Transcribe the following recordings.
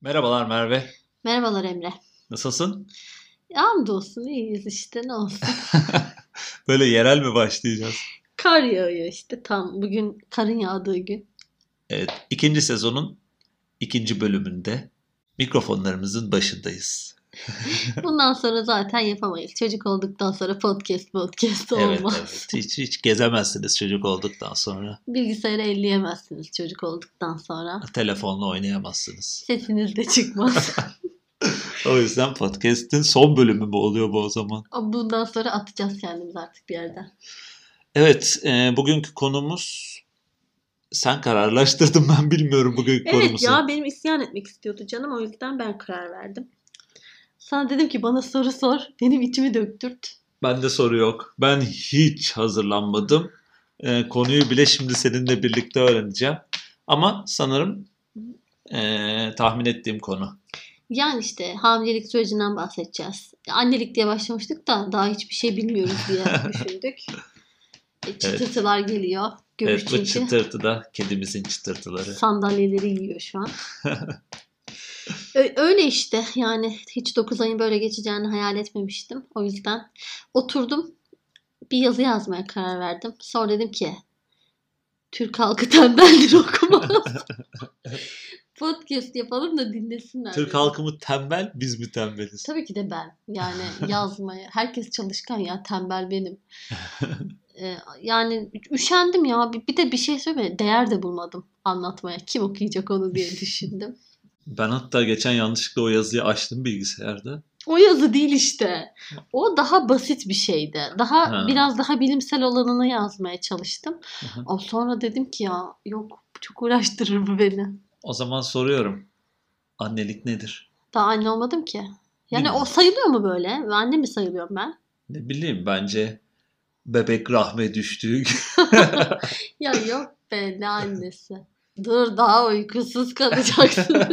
Merhabalar Merve. Merhabalar Emre. Nasılsın? Hamdolsun iyiyiz işte ne olsun. Böyle yerel mi başlayacağız? Kar yağıyor işte tam bugün karın yağdığı gün. Evet, ikinci sezonun ikinci bölümünde mikrofonlarımızın başındayız. Bundan sonra zaten yapamayız. Çocuk olduktan sonra podcast podcast Evet, olmaz. evet. Hiç, hiç gezemezsiniz çocuk olduktan sonra. Bilgisayarı elleyemezsiniz çocuk olduktan sonra. Telefonla oynayamazsınız. Sesiniz de çıkmaz. O yüzden podcast'in son bölümü mü oluyor bu o zaman? Ama Bundan sonra atacağız kendimizi artık bir yerden. Evet, e, bugünkü konumuz... Sen kararlaştırdın ben bilmiyorum bugünkü Evet konumuzu. ya benim isyan etmek istiyordu canım o yüzden ben karar verdim. Sana dedim ki bana soru sor, benim içimi döktürt. Bende soru yok. Ben hiç hazırlanmadım. Ee, konuyu bile şimdi seninle birlikte öğreneceğim. Ama sanırım ee, tahmin ettiğim konu. Yani işte hamilelik sürecinden bahsedeceğiz. Annelik diye başlamıştık da daha hiçbir şey bilmiyoruz diye düşündük. E, Çıtırtılar geliyor. Görüş Evet bu çünkü çıtırtı da kedimizin çıtırtıları. sandalyeleri yiyor şu an. Öyle işte yani hiç 9 ayın böyle geçeceğini hayal etmemiştim. O yüzden oturdum bir yazı yazmaya karar verdim. Sonra dedim ki Türk halkı tembeldir okumaz. Podcast yapalım da dinlesinler. Türk dedim. halkı mı tembel biz mi tembeliz? Tabii ki de ben. Yani yazmaya. Herkes çalışkan ya. Tembel benim. Ee, yani üşendim ya. Bir, bir de bir şey söyleme. Değer de bulmadım anlatmaya. Kim okuyacak onu diye düşündüm. Ben hatta geçen yanlışlıkla o yazıyı açtım bilgisayarda. O yazı değil işte. O daha basit bir şeydi. Daha Ha. biraz daha bilimsel olanını yazmaya çalıştım. Ama sonra dedim ki ya yok çok uğraştırır bu beni. O zaman soruyorum. Annelik nedir? Daha anne olmadım ki. Yani Bilmiyorum. o sayılıyor mu böyle? Anne mi sayılıyorum ben? Ne bileyim bence bebek rahme düştüğü Ya yok be ne annesi. Dur daha uykusuz kalacaksın.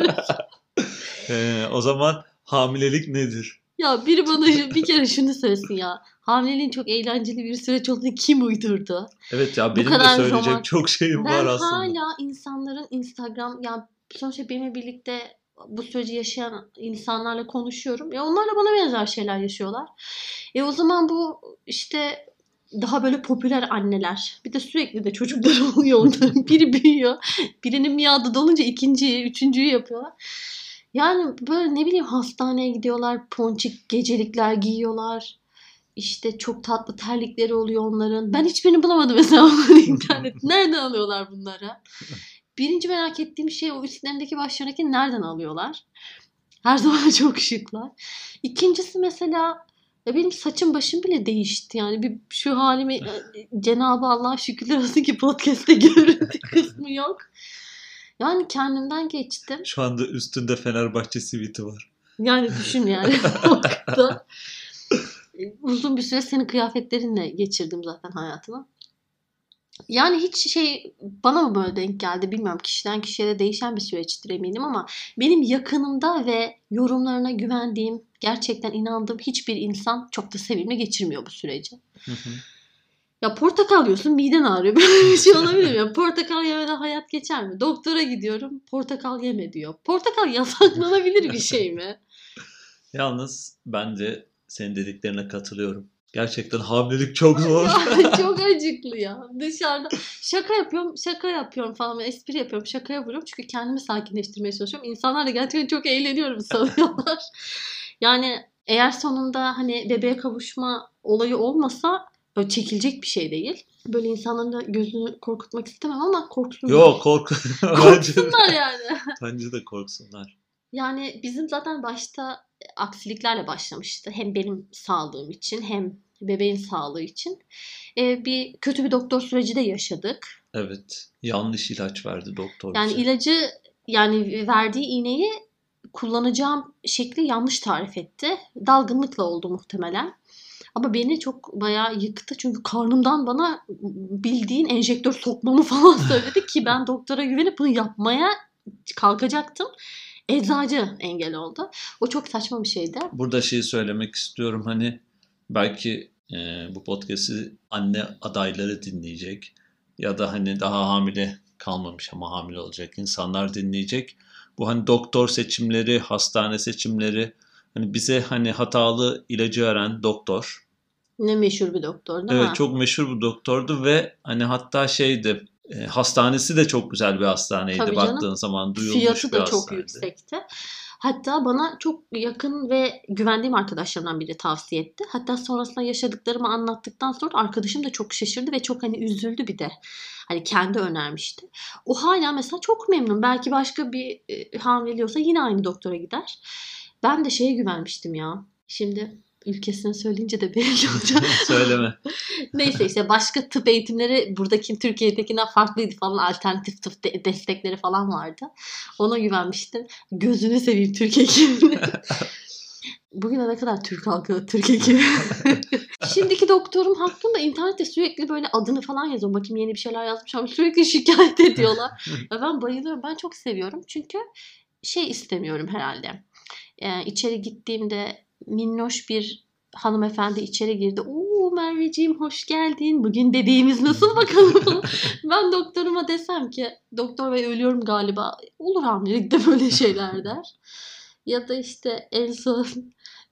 Ee, o zaman hamilelik nedir? ya biri bana bir kere şunu söylesin ya. Hamileliğin çok eğlenceli bir süreç olduğunu kim uydurdu? Evet ya benim de söyleyecek zaman- çok şeyim Ben var aslında. hala insanların Instagram ya sonuçta benimle birlikte bu süreci yaşayan insanlarla konuşuyorum. Ya onlar da bana benzer şeyler yaşıyorlar. E o zaman bu işte daha böyle popüler anneler. Bir de sürekli de çocukları oluyor onların. Biri büyüyor. Birinin miadı dolunca ikinciyi, üçüncüyü yapıyorlar. Yani böyle ne bileyim hastaneye gidiyorlar. Ponçik gecelikler giyiyorlar. İşte çok tatlı terlikleri oluyor onların. Ben hiçbirini bulamadım mesela internet. Nereden alıyorlar bunları? Birinci merak ettiğim şey o üstlerindeki başlarındaki nereden alıyorlar? Her zaman çok şıklar. İkincisi mesela ya benim saçım başım bile değişti yani bir şu halime e, Cenab-ı Allah'a şükürler olsun ki podcast'te görüntü kısmı yok. Yani kendimden geçtim. Şu anda üstünde Fenerbahçe siviti var. Yani düşün yani. E, Uzun bir süre senin kıyafetlerinle geçirdim zaten hayatımı. Yani hiç şey bana mı böyle denk geldi bilmiyorum. Kişiden kişiye de değişen bir süreçtir eminim ama benim yakınımda ve yorumlarına güvendiğim, gerçekten inandığım hiçbir insan çok da sevimli geçirmiyor bu süreci. Hı hı. Ya portakal yiyorsun miden ağrıyor. Böyle bir şey olabilir mi? Ya portakal yemeden hayat geçer mi? Doktora gidiyorum portakal yeme diyor. Portakal yasaklanabilir bir şey mi? Yalnız ben de senin dediklerine katılıyorum. Gerçekten hamilelik çok zor. Ya çok acıklı ya. Dışarıda şaka yapıyorum, şaka yapıyorum falan. Espri yapıyorum, şakaya vuruyorum. Çünkü kendimi sakinleştirmeye çalışıyorum. İnsanlar da gerçekten çok eğleniyorum sanıyorlar. Yani eğer sonunda hani bebeğe kavuşma olayı olmasa böyle çekilecek bir şey değil. Böyle insanların da gözünü korkutmak istemem ama korksunlar. Yok kork. Korksunlar yani. bence de korksunlar. Yani bizim zaten başta aksiliklerle başlamıştı. Hem benim sağlığım için hem bebeğin sağlığı için. Ee, bir kötü bir doktor süreci de yaşadık. Evet. Yanlış ilaç verdi doktor Yani bize. ilacı yani verdiği iğneyi kullanacağım şekli yanlış tarif etti. Dalgınlıkla oldu muhtemelen. Ama beni çok bayağı yıktı çünkü karnımdan bana bildiğin enjektör sokmamı falan söyledi ki ben doktora güvenip bunu yapmaya kalkacaktım. Eczacı engel oldu. O çok saçma bir şeydi. Burada şeyi söylemek istiyorum hani belki e, bu podcast'i anne adayları dinleyecek ya da hani daha hamile kalmamış ama hamile olacak insanlar dinleyecek. Bu hani doktor seçimleri, hastane seçimleri hani bize hani hatalı ilacı veren doktor. Ne meşhur bir doktor değil Evet mi? çok meşhur bir doktordu ve hani hatta şeydi e, hastanesi de çok güzel bir hastaneydi Tabii canım. baktığın zaman duyulmuş Fiyatı bir da çok hastaneydi. yüksekti. Hatta bana çok yakın ve güvendiğim arkadaşlarımdan biri tavsiye etti. Hatta sonrasında yaşadıklarımı anlattıktan sonra arkadaşım da çok şaşırdı ve çok hani üzüldü bir de. Hani kendi önermişti. O hala mesela çok memnun. Belki başka bir e, olsa yine aynı doktora gider. Ben de şeye güvenmiştim ya. Şimdi ülkesini söyleyince de belli olacak. Söyleme. Neyse işte başka tıp eğitimleri buradaki Türkiye'dekinden farklıydı falan. Alternatif tıp de- destekleri falan vardı. Ona güvenmiştim. Gözünü seveyim Türk hekimini. Bugüne ne kadar Türk halkı Türk hekimi. Şimdiki doktorum hakkında internette sürekli böyle adını falan yazıyorum. Bakayım yeni bir şeyler yazmış ama sürekli şikayet ediyorlar. Ben bayılıyorum. Ben çok seviyorum. Çünkü şey istemiyorum herhalde. Ee, içeri gittiğimde minnoş bir hanımefendi içeri girdi. Oo Merveciğim hoş geldin. Bugün bebeğimiz nasıl bakalım? ben doktoruma desem ki doktor bey ölüyorum galiba. Olur hamilelikte böyle şeyler der. Ya da işte en son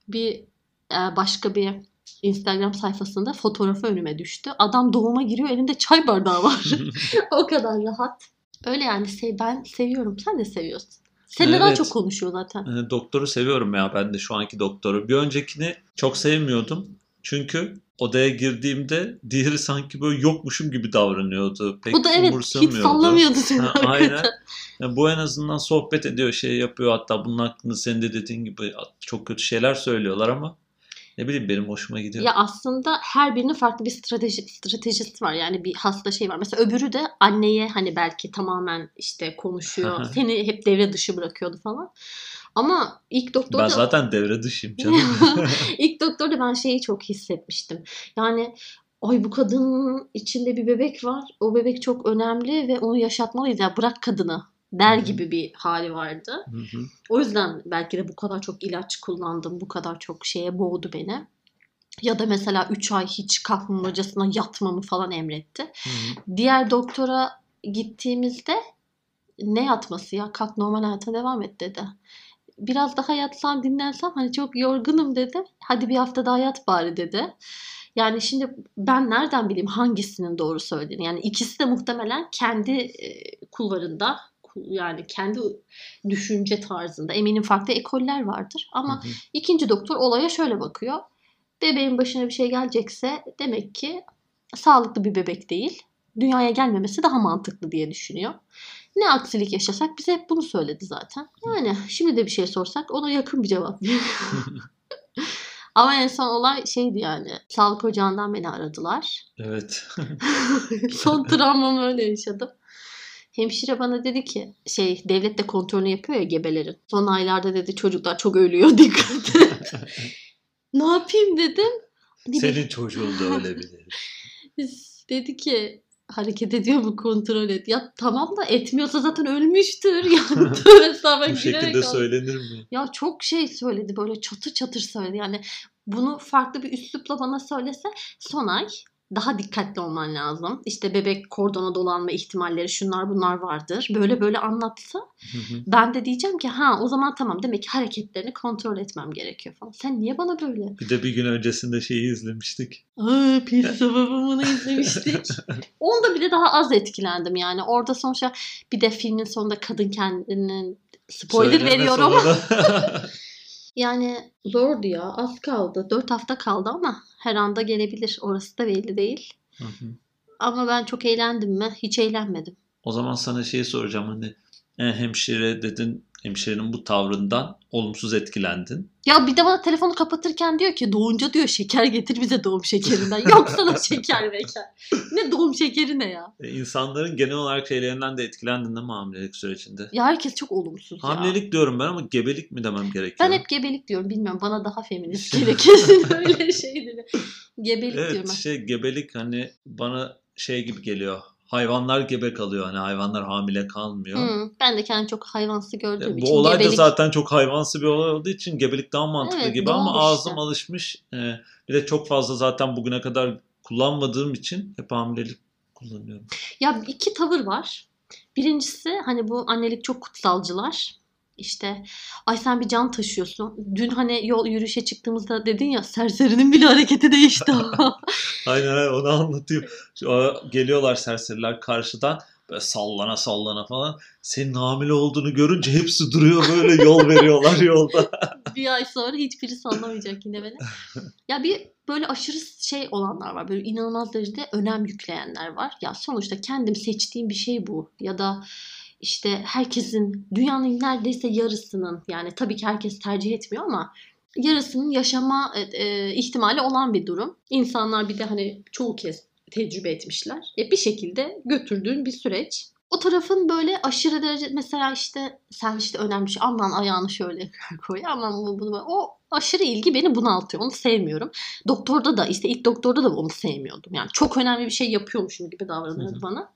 bir e, başka bir Instagram sayfasında fotoğrafı önüme düştü. Adam doğuma giriyor elinde çay bardağı var. o kadar rahat. Öyle yani sev, ben seviyorum. Sen de seviyorsun. Seninle daha Evet. çok konuşuyor zaten. E, Doktoru seviyorum ya ben de şu anki doktoru. Bir öncekini çok sevmiyordum. Çünkü odaya girdiğimde diğeri sanki böyle yokmuşum gibi davranıyordu. Pek Bu da evet hiç sallamıyordu seni. Ha, aynen. Ya bu en azından sohbet ediyor, şey yapıyor. Hatta bunun hakkında senin de dediğin gibi çok kötü şeyler söylüyorlar ama ne bileyim benim hoşuma gidiyor. Ya aslında her birinin farklı bir strateji stratejisi var. Yani bir hasta şey var. Mesela öbürü de anneye hani belki tamamen işte konuşuyor. Seni hep devre dışı bırakıyordu falan. Ama ilk doktor ben zaten devre dışıyım canım. ilk doktorda ben şeyi çok hissetmiştim. Yani ay bu kadının içinde bir bebek var. O bebek çok önemli ve onu yaşatmalıyız. Ya bırak kadını der gibi bir hali vardı. Hı hı. O yüzden belki de bu kadar çok ilaç kullandım. Bu kadar çok şeye boğdu beni. Ya da mesela 3 ay hiç kalkmamacasına yatmamı falan emretti. Hı. Diğer doktora gittiğimizde ne yatması ya kalk normal hayata devam et dedi. Biraz daha yatsam dinlensem hani çok yorgunum dedi. Hadi bir hafta daha yat bari dedi. Yani şimdi ben nereden bileyim hangisinin doğru söylediğini. Yani ikisi de muhtemelen kendi e, kulvarında yani kendi düşünce tarzında eminim farklı ekoller vardır. Ama Hı hı. ikinci doktor olaya şöyle bakıyor. Bebeğin başına bir şey gelecekse demek ki sağlıklı bir bebek değil. Dünyaya gelmemesi daha mantıklı diye düşünüyor. Ne aksilik yaşasak bize hep bunu söyledi zaten. Yani şimdi de bir şey sorsak ona yakın bir cevap. Ama en son olay şeydi yani. Sağlık ocağından beni aradılar. Evet. Son travmamı öyle yaşadım. Hemşire bana dedi ki şey devlet de kontrolünü yapıyor ya gebelerin. Son aylarda dedi çocuklar çok ölüyor dikkat et. ne yapayım dedim. Dedi, Senin çocuğun da ölebilir. dedi ki hareket ediyor mu kontrol et. Ya tamam da etmiyorsa zaten ölmüştür. Yani tövbe estağfurullah, Bu şekilde söylenir mi? Ya çok şey söyledi böyle çatır çatır söyledi. Yani bunu farklı bir üslupla bana söylese Sonay daha dikkatli olman lazım. İşte bebek kordona dolanma ihtimalleri şunlar bunlar vardır. Böyle böyle anlatsa Hı hı. ben de diyeceğim ki ha o zaman tamam demek ki hareketlerini kontrol etmem gerekiyor falan. Sen niye bana böyle? Bir de bir gün öncesinde şeyi izlemiştik. Aa pis babamını izlemiştik. Onda bile daha az etkilendim yani. Orada sonuçta bir de filmin sonunda kadın kendinin spoiler Söyleme veriyor ama sonra. Yani zordu ya. Az kaldı. 4 hafta kaldı ama her anda gelebilir. Orası da belli değil. Hı hı. Ama ben çok eğlendim mi? Hiç eğlenmedim. o zaman sana şey soracağım hani e, hemşire dedin hemşirenin bu tavrından olumsuz etkilendin. Ya bir de bana telefonu kapatırken diyor ki doğunca diyor şeker getir bize doğum şekerinden. Yok sana şeker meker. Ne doğum şekeri ne ya? E, insanların genel olarak şeylerinden de etkilendin değil mi hamilelik sürecinde? Ya herkes çok olumsuz ya. Hamilelik diyorum ben ama gebelik mi demem gerekiyor? Ben hep gebelik diyorum. Bilmiyorum bana daha feminist. Kesin öyle şeyleri. Gebelik diyorum Evet ben. şey gebelik hani bana şey gibi geliyor. Hayvanlar gebe kalıyor hani hayvanlar hamile kalmıyor. Hı, ben de kendimi çok hayvansı gördüğüm E, için Bu olay da gebelik zaten çok hayvansı bir olay olduğu için gebelik daha mantıklı Evet, gibi ama işte. ağzım alışmış. E, bir de çok fazla zaten bugüne kadar kullanmadığım için hep hamilelik kullanıyorum. Ya iki tavır var. Birincisi hani bu annelik çok kutsalcılar. İşte ay sen bir can taşıyorsun. Dün hani yol yürüyüşe çıktığımızda dedin ya serserinin bile hareketi değişti. Aynen aynen onu anlatayım. Geliyorlar serseriler karşıdan böyle sallana sallana falan. Senin hamile olduğunu görünce hepsi duruyor böyle yol veriyorlar yolda. bir ay sonra hiçbirisi anlamayacak yine beni. Ya bir böyle aşırı şey olanlar var. Böyle inanılmaz derecede önem yükleyenler var. Ya sonuçta kendim seçtiğim bir şey bu. Ya da işte herkesin dünyanın neredeyse yarısının yani tabii ki herkes tercih etmiyor ama yarısının yaşama e, e, ihtimali olan bir durum. İnsanlar bir de hani çoğu kez tecrübe etmişler. E, bir şekilde götürdüğün bir süreç. O tarafın böyle aşırı derece mesela işte sen işte önemli şey aman ayağını şöyle koy aman bunu, bunu o aşırı ilgi beni bunaltıyor. Onu sevmiyorum. Doktorda da işte ilk doktorda da onu sevmiyordum. Yani çok önemli bir şey yapıyormuşum gibi davranıyordu bana.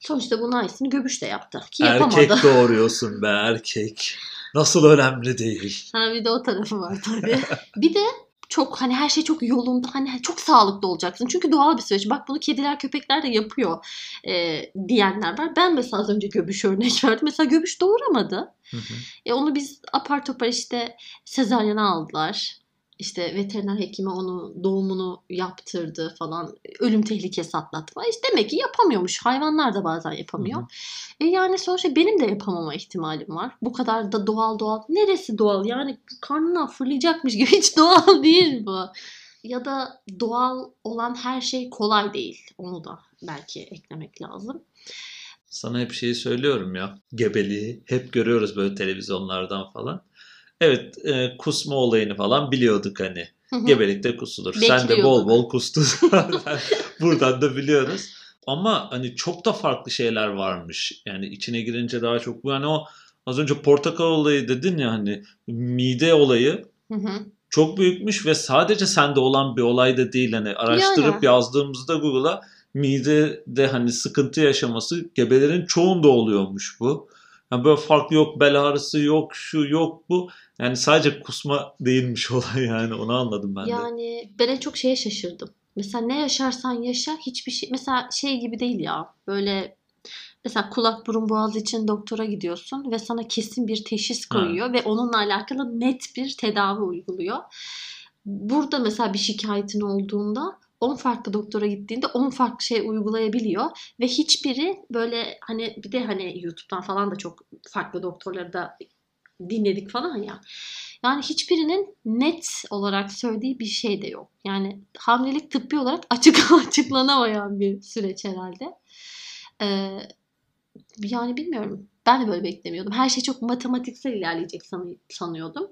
Sonuçta bunun aynısını Göbüş de yaptı. Ki yapamadı. Erkek doğuruyorsun be erkek. Nasıl önemli değil. Ha bir de o tarafı var tabii. bir de çok hani her şey çok yolunda hani çok sağlıklı olacaksın. Çünkü doğal bir süreç. Bak bunu kediler köpekler de yapıyor e, diyenler var. Ben mesela az önce göbüş örnek verdim. Mesela göbüş doğuramadı. Hı hı. E, onu biz apar topar işte sezaryana aldılar işte veteriner hekime onu doğumunu yaptırdı falan ölüm tehlikesi atlatma. İşte demek ki yapamıyormuş. Hayvanlar da bazen yapamıyor. Hı hı. E yani sonuçta benim de yapamama ihtimalim var. Bu kadar da doğal doğal. Neresi doğal? Yani karnına fırlayacakmış gibi hiç doğal değil bu. Ya da doğal olan her şey kolay değil. Onu da belki eklemek lazım. Sana hep şeyi söylüyorum ya. Gebeliği hep görüyoruz böyle televizyonlardan falan. Evet e, kusma olayını falan biliyorduk hani. Gebelikte kusulur. Sen de bol bol kustun. Buradan da biliyoruz. Ama hani çok da farklı şeyler varmış. Yani içine girince daha çok bu hani o az önce portakal olayı dedin ya hani mide olayı çok büyükmüş ve sadece sende olan bir olay da değil. Hani araştırıp yani. yazdığımızda Google'a midede hani sıkıntı yaşaması gebelerin çoğunda oluyormuş bu. Yani böyle farklı yok bel ağrısı yok şu yok bu. Yani sadece kusma değilmiş olay yani onu anladım ben de. Yani ben en çok şeye şaşırdım. Mesela ne yaşarsan yaşa hiçbir şey mesela şey gibi değil ya böyle mesela kulak burun boğaz için doktora gidiyorsun ve sana kesin bir teşhis koyuyor ha. ve onunla alakalı net bir tedavi uyguluyor. Burada mesela bir şikayetin olduğunda 10 farklı doktora gittiğinde 10 farklı şey uygulayabiliyor ve hiçbiri böyle hani bir de hani YouTube'dan falan da çok farklı doktorları da dinledik falan ya. Yani hiçbirinin net olarak söylediği bir şey de yok. Yani hamilelik tıbbi olarak açık açıklanamayan bir süreç herhalde. Ee, yani bilmiyorum. Ben de böyle beklemiyordum. Her şey çok matematiksel ilerleyecek sanıyordum.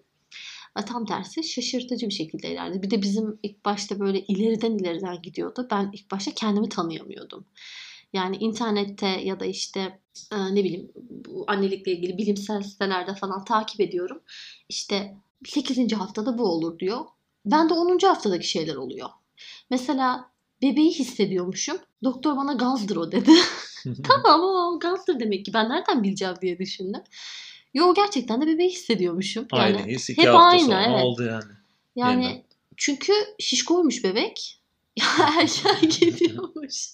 Tam tersi şaşırtıcı bir şekilde ilerledi. Bir de bizim ilk başta böyle ileriden ileriden gidiyordu. Ben ilk başta kendimi tanıyamıyordum. Yani internette ya da işte e, ne bileyim bu annelikle ilgili bilimsel sitelerde falan takip ediyorum. İşte 8. haftada bu olur diyor. Ben de 10. haftadaki şeyler oluyor. Mesela bebeği hissediyormuşum. Doktor bana gazdır o dedi. tamam o gazdır demek ki. Ben nereden bileceğim diye düşündüm. Yo gerçekten de bebeği hissediyormuşum. Yani aynı his iki hep hafta aynı, sonra evet. oldu yani. Yani Yeniden. çünkü şişkoymuş bebek. Erken gidiyormuş.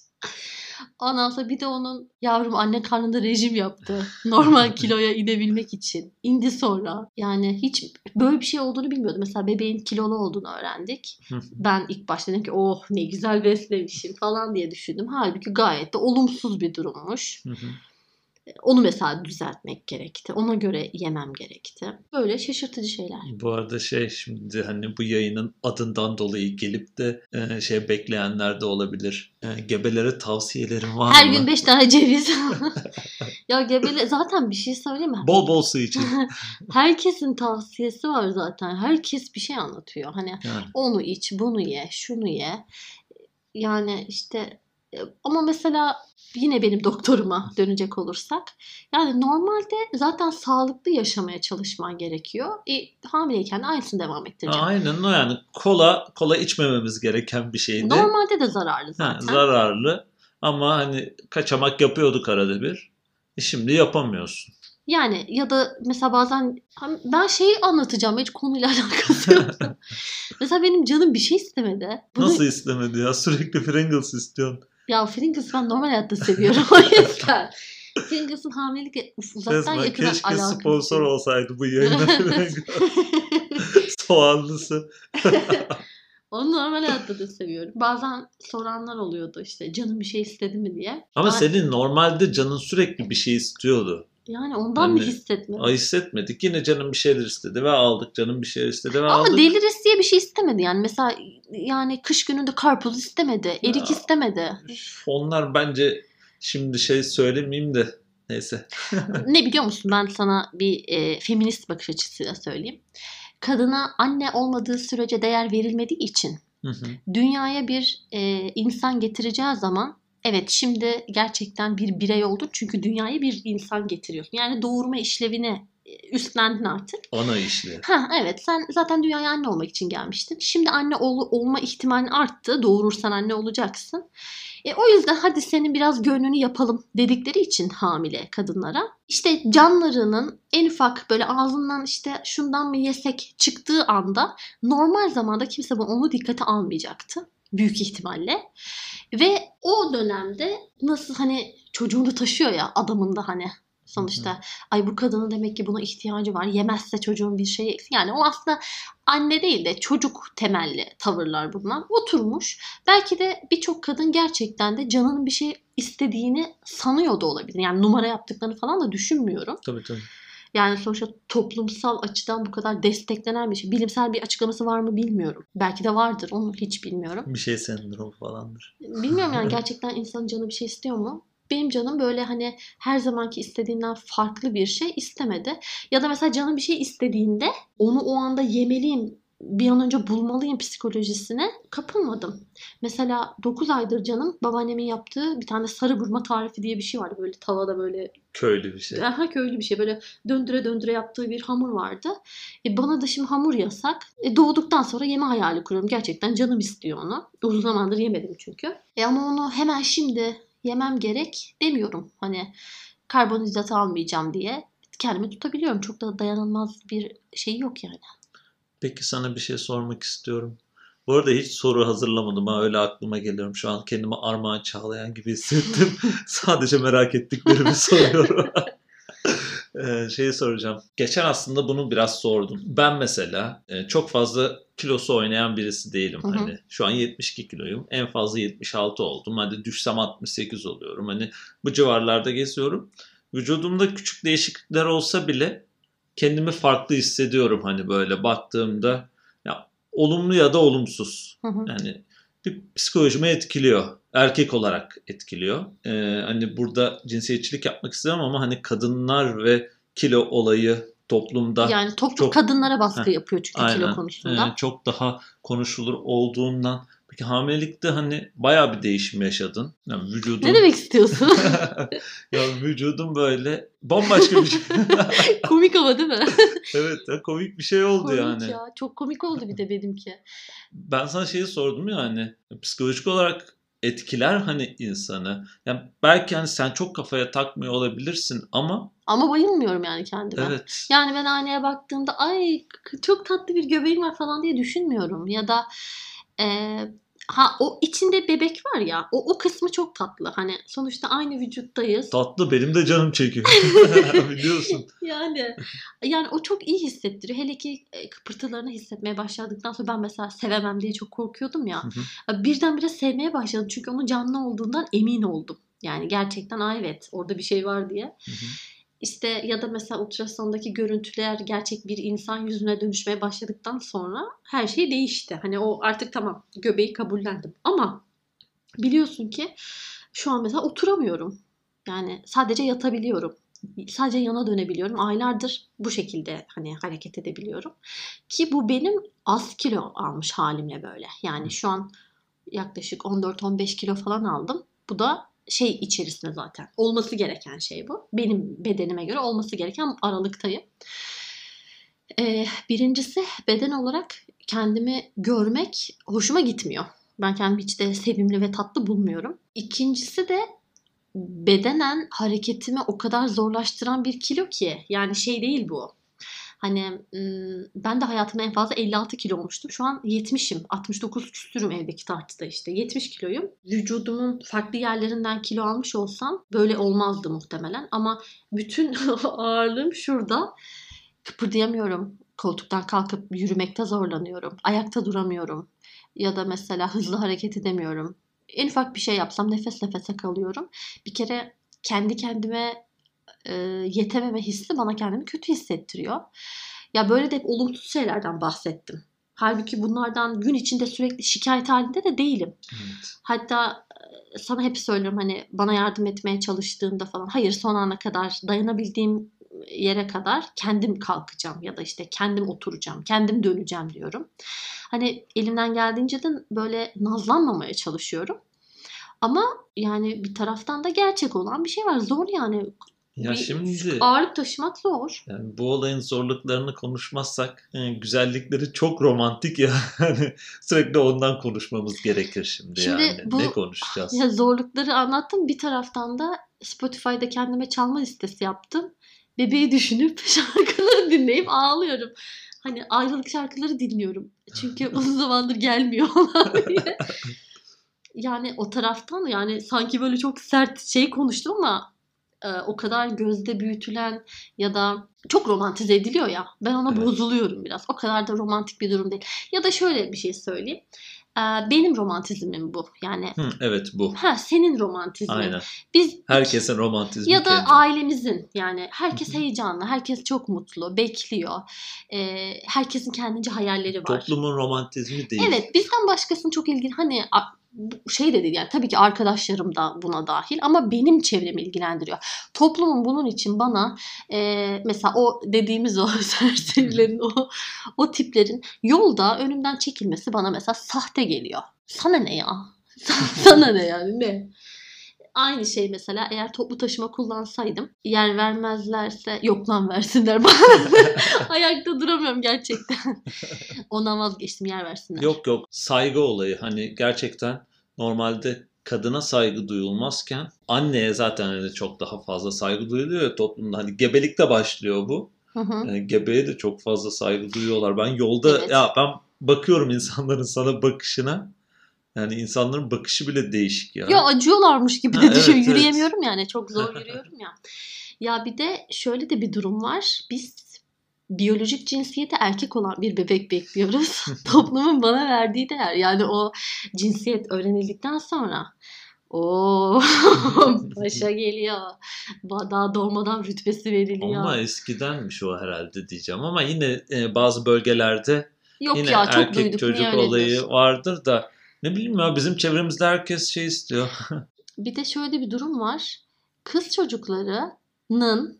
Ondan sonra bir de onun yavrum anne karnında rejim yaptı. Normal kiloya inebilmek için. İndi sonra. Yani hiç böyle bir şey olduğunu bilmiyordum. Mesela bebeğin kilolu olduğunu öğrendik. ben ilk başta dedim ki oh ne güzel beslemişim falan diye düşündüm. Halbuki gayet de olumsuz bir durummuş. Onu mesela düzeltmek gerekti. Ona göre yemem gerekti. Böyle şaşırtıcı şeyler. Bu arada şey şimdi hani bu yayının adından dolayı gelip de e, şey bekleyenler de olabilir. E, gebelere tavsiyelerim var Her mı? Her gün 5 tane ceviz. ya gebele zaten bir şey söyleme. Bol bol su için. Herkesin tavsiyesi var zaten. Herkes bir şey anlatıyor. Hani yani. onu iç, bunu ye, şunu ye. Yani işte ama mesela yine benim doktoruma dönecek olursak yani normalde zaten sağlıklı yaşamaya çalışman gerekiyor. E, hamileyken de aynısını devam ettireceğim. Aynen o yani kola kola içmememiz gereken bir şeydi. Normalde de zararlı zaten. Ha, zararlı ama hani kaçamak yapıyorduk arada bir. E şimdi yapamıyorsun. Yani ya da mesela bazen ben şeyi anlatacağım hiç konuyla alakası yok. mesela benim canım bir şey istemedi. Bunu... Nasıl istemedi ya? Sürekli Pringles istiyorsun. Ya Pringles ben normal hayatta seviyorum o yüzden. Pringles'ın hamilelik uf, uzaktan Resmen yakına keşke alakası. sponsor olsaydı bu yayına. Soğanlısı. Onu normal hayatta da seviyorum. Bazen soranlar oluyordu işte canım bir şey istedi mi diye. Ama Ben- senin normalde canın sürekli bir şey istiyordu. Yani ondan mı Hani- hissetmedim? Ay hissetmedik. Yine canım bir şeyler istedi ve aldık. Canım bir şeyler istedi ve Ama aldık. deliriz diye bir şey istemedi yani. Mesela yani kış gününde karpuz istemedi. Erik Ya. istemedi. Onlar bence şimdi şey söylemeyeyim de neyse. ne biliyor musun? Ben sana bir e, feminist bakış açısıyla söyleyeyim. Kadına anne olmadığı sürece değer verilmediği için Hı hı. dünyaya bir e, insan getireceği zaman evet şimdi gerçekten bir birey oldun çünkü dünyaya bir insan getiriyorsun. Yani doğurma işlevini e, üstlendin artık. Ana işli. Ha evet sen zaten dünyaya anne olmak için gelmiştin. Şimdi anne ol- olma ihtimalin arttı. Doğurursan anne olacaksın. E, o yüzden hadi senin biraz gönlünü yapalım dedikleri için hamile kadınlara. İşte canlarının en ufak böyle ağzından işte şundan mı yesek çıktığı anda normal zamanda kimse onu dikkate almayacaktı. Büyük ihtimalle. Ve o dönemde nasıl hani çocuğunu taşıyor ya adamın da hani sonuçta ay bu kadının demek ki buna ihtiyacı var. Yemezse çocuğun bir şeyi eksik. Yani o aslında anne değil de çocuk temelli tavırlar bunlar. Oturmuş. Belki de birçok kadın gerçekten de canının bir şey istediğini sanıyor da olabilir. Yani numara yaptıklarını falan da düşünmüyorum. Tabii tabii. Yani sonuçta toplumsal açıdan bu kadar desteklenen bir şey. Bilimsel bir açıklaması var mı bilmiyorum. Belki de vardır. Onu hiç bilmiyorum. Bir şey sendromu falandır. Bilmiyorum yani gerçekten insanın canı bir şey istiyor mu? Benim canım böyle hani her zamanki istediğinden farklı bir şey istemedi. Ya da mesela canım bir şey istediğinde onu o anda yemeliyim, bir an önce bulmalıyım psikolojisine kapılmadım. Mesela 9 aydır canım babaannemin yaptığı bir tane sarı burma tarifi diye bir şey vardı. Böyle tavada böyle Köylü bir şey. daha köylü bir şey böyle döndüre döndüre yaptığı bir hamur vardı. E bana da şimdi hamur yasak. E doğduktan sonra yeme hayali kuruyorum. Gerçekten canım istiyor onu. Uzun zamandır yemedim çünkü. E ama onu hemen şimdi yemem gerek demiyorum. Hani karbonhidrat almayacağım diye kendimi tutabiliyorum. Çok da dayanılmaz bir şey yok yani. Peki sana bir şey sormak istiyorum. Bu arada hiç soru hazırlamadım ha öyle aklıma geliyorum. Şu an kendimi Armağan Çağlayan gibi hissettim. Sadece merak ettiklerimi soruyorum. Ee, şeyi soracağım. Geçen aslında bunu biraz sordum. Ben mesela e, çok fazla kilosu oynayan birisi değilim. Hı hı. Hani şu an 72 kiloyum. En fazla 76 oldum. Hadi düşsem 68 oluyorum. Hani bu civarlarda geziyorum. Vücudumda küçük değişiklikler olsa bile kendimi farklı hissediyorum hani böyle baktığımda. Ya olumlu ya da olumsuz. Hı hı. Yani bir psikolojimi etkiliyor. Erkek olarak etkiliyor. Ee, hani burada cinsiyetçilik yapmak istemem ama hani kadınlar ve kilo olayı toplumda Yani toplum çok- kadınlara baskı Heh, yapıyor çünkü aynen. kilo konusunda. e, çok daha konuşulur olduğundan. Peki hamilelikte hani bayağı bir değişim yaşadın. Yani vücudun... Ne demek istiyorsun? ya vücudun böyle bambaşka bir şey. komik ama değil mi? evet ya komik bir şey oldu komik yani. ya. Çok komik oldu bir de benimki. Ben sana şeyi sordum ya hani psikolojik olarak etkiler hani insanı. Yani belki hani sen çok kafaya takmıyor olabilirsin ama Ama bayılmıyorum yani kendime. evet. Yani ben aynaya baktığımda ay çok tatlı bir göbeğim var falan diye düşünmüyorum. Ya da e, ha o içinde bebek var ya o, o kısmı çok tatlı. Hani sonuçta aynı vücuttayız. Tatlı benim de canım çekiyor. Biliyorsun. Yani yani o çok iyi hissettiriyor. Hele ki e, kıpırtılarını hissetmeye başladıktan sonra ben mesela sevemem diye çok korkuyordum ya. Birdenbire sevmeye başladım. Çünkü onun canlı olduğundan emin oldum. Yani gerçekten "Aa, evet orada bir şey var diye. Hı hı. İşte ya da mesela ultrasondaki görüntüler gerçek bir insan yüzüne dönüşmeye başladıktan sonra her şey değişti. Hani o artık tamam göbeği kabullendim. Ama biliyorsun ki şu an mesela oturamıyorum. Yani sadece yatabiliyorum. Sadece yana dönebiliyorum. Aylardır bu şekilde hani hareket edebiliyorum. Ki bu benim az kilo almış halimle böyle. Yani şu an yaklaşık 14-15 kilo falan aldım. Bu da şey içerisinde zaten. Olması gereken şey bu. Benim bedenime göre olması gereken aralıktayım. Ee, birincisi beden olarak kendimi görmek hoşuma gitmiyor. Ben kendimi hiç de sevimli ve tatlı bulmuyorum. İkincisi de bedenen hareketimi o kadar zorlaştıran bir kilo ki. Yani şey değil bu. Hani ben de hayatımda en fazla 56 kilo olmuştum. Şu an 70'im. 69 küstürüm evdeki tartıda işte. 70 kiloyum. Vücudumun farklı yerlerinden kilo almış olsam böyle olmazdı muhtemelen. Ama bütün ağırlığım şurada. Kıpırdayamıyorum. Koltuktan kalkıp yürümekte zorlanıyorum. Ayakta duramıyorum. Ya da mesela hızlı hareket edemiyorum. En ufak bir şey yapsam nefes nefese kalıyorum. Bir kere kendi kendime e, yetememe hissi bana kendimi kötü hissettiriyor. Ya böyle de hep olumsuz şeylerden bahsettim. Halbuki bunlardan gün içinde sürekli şikayet halinde de değilim. Evet. Hatta sana hep söylüyorum hani bana yardım etmeye çalıştığında falan hayır son ana kadar dayanabildiğim yere kadar kendim kalkacağım ya da işte kendim oturacağım, kendim döneceğim diyorum. Hani elimden geldiğince de böyle nazlanmamaya çalışıyorum. Ama yani bir taraftan da gerçek olan bir şey var. Zor yani. Ya bir şimdi ağırlık taşımak zor. Yani bu olayın zorluklarını konuşmazsak yani e, güzellikleri çok romantik ya. Hani sürekli ondan konuşmamız gerekir şimdi, şimdi yani. Bu, ne konuşacağız? Ya zorlukları anlattım. Bir taraftan da Spotify'da kendime çalma listesi yaptım. Bebeği düşünüp şarkıları dinleyip ağlıyorum. Hani ayrılık şarkıları dinliyorum. Çünkü uzun zamandır gelmiyor diye. Yani o taraftan yani sanki böyle çok sert şey konuştum ama o kadar gözde büyütülen ya da çok romantize ediliyor ya. Ben ona evet. bozuluyorum biraz. O kadar da romantik bir durum değil. Ya da şöyle bir şey söyleyeyim. E, benim romantizmim bu. Yani Hı, evet bu. Ha senin romantizmin. Aynen. Biz herkesin romantizmi ya da kendi. ailemizin yani herkes heyecanlı, herkes çok mutlu, bekliyor. E, herkesin kendince hayalleri var. Toplumun romantizmi değil. Evet, bizden başkasının çok ilgili hani şey de değil yani tabii ki arkadaşlarım da buna dahil ama benim çevremi ilgilendiriyor. Toplumun bunun için bana e, mesela o dediğimiz o serserilerin o, o tiplerin yolda önümden çekilmesi bana mesela sahte geliyor. Sana ne ya? Sana ne yani ne? Aynı şey mesela eğer toplu taşıma kullansaydım yer vermezlerse yok lan versinler bana. Ayakta duramıyorum gerçekten. Ona vazgeçtim yer versinler. Yok yok saygı olayı hani gerçekten normalde kadına saygı duyulmazken anneye zaten hani çok daha fazla saygı duyuluyor ya toplumda. Hani gebelikte başlıyor bu. Hı hı. Yani gebeye de çok fazla saygı duyuyorlar. Ben yolda evet. ya ben bakıyorum insanların sana bakışına. Yani insanların bakışı bile değişik ya. Ya acıyorlarmış gibi de düşün. Evet, Yürüyemiyorum evet. yani. Çok zor yürüyorum ya. Ya bir de şöyle de bir durum var. Biz biyolojik cinsiyeti erkek olan bir bebek bekliyoruz. Toplumun bana verdiği değer. Yani o cinsiyet öğrenildikten sonra o paşa geliyor. Daha doğmadan rütbesi veriliyor. Ama eskidenmiş o herhalde diyeceğim. Ama yine e, bazı bölgelerde Yok yine ya, çok erkek duyduk, çocuk olayı vardır da ne bileyim ya bizim çevremizde herkes şey istiyor. bir de şöyle bir durum var. Kız çocuklarının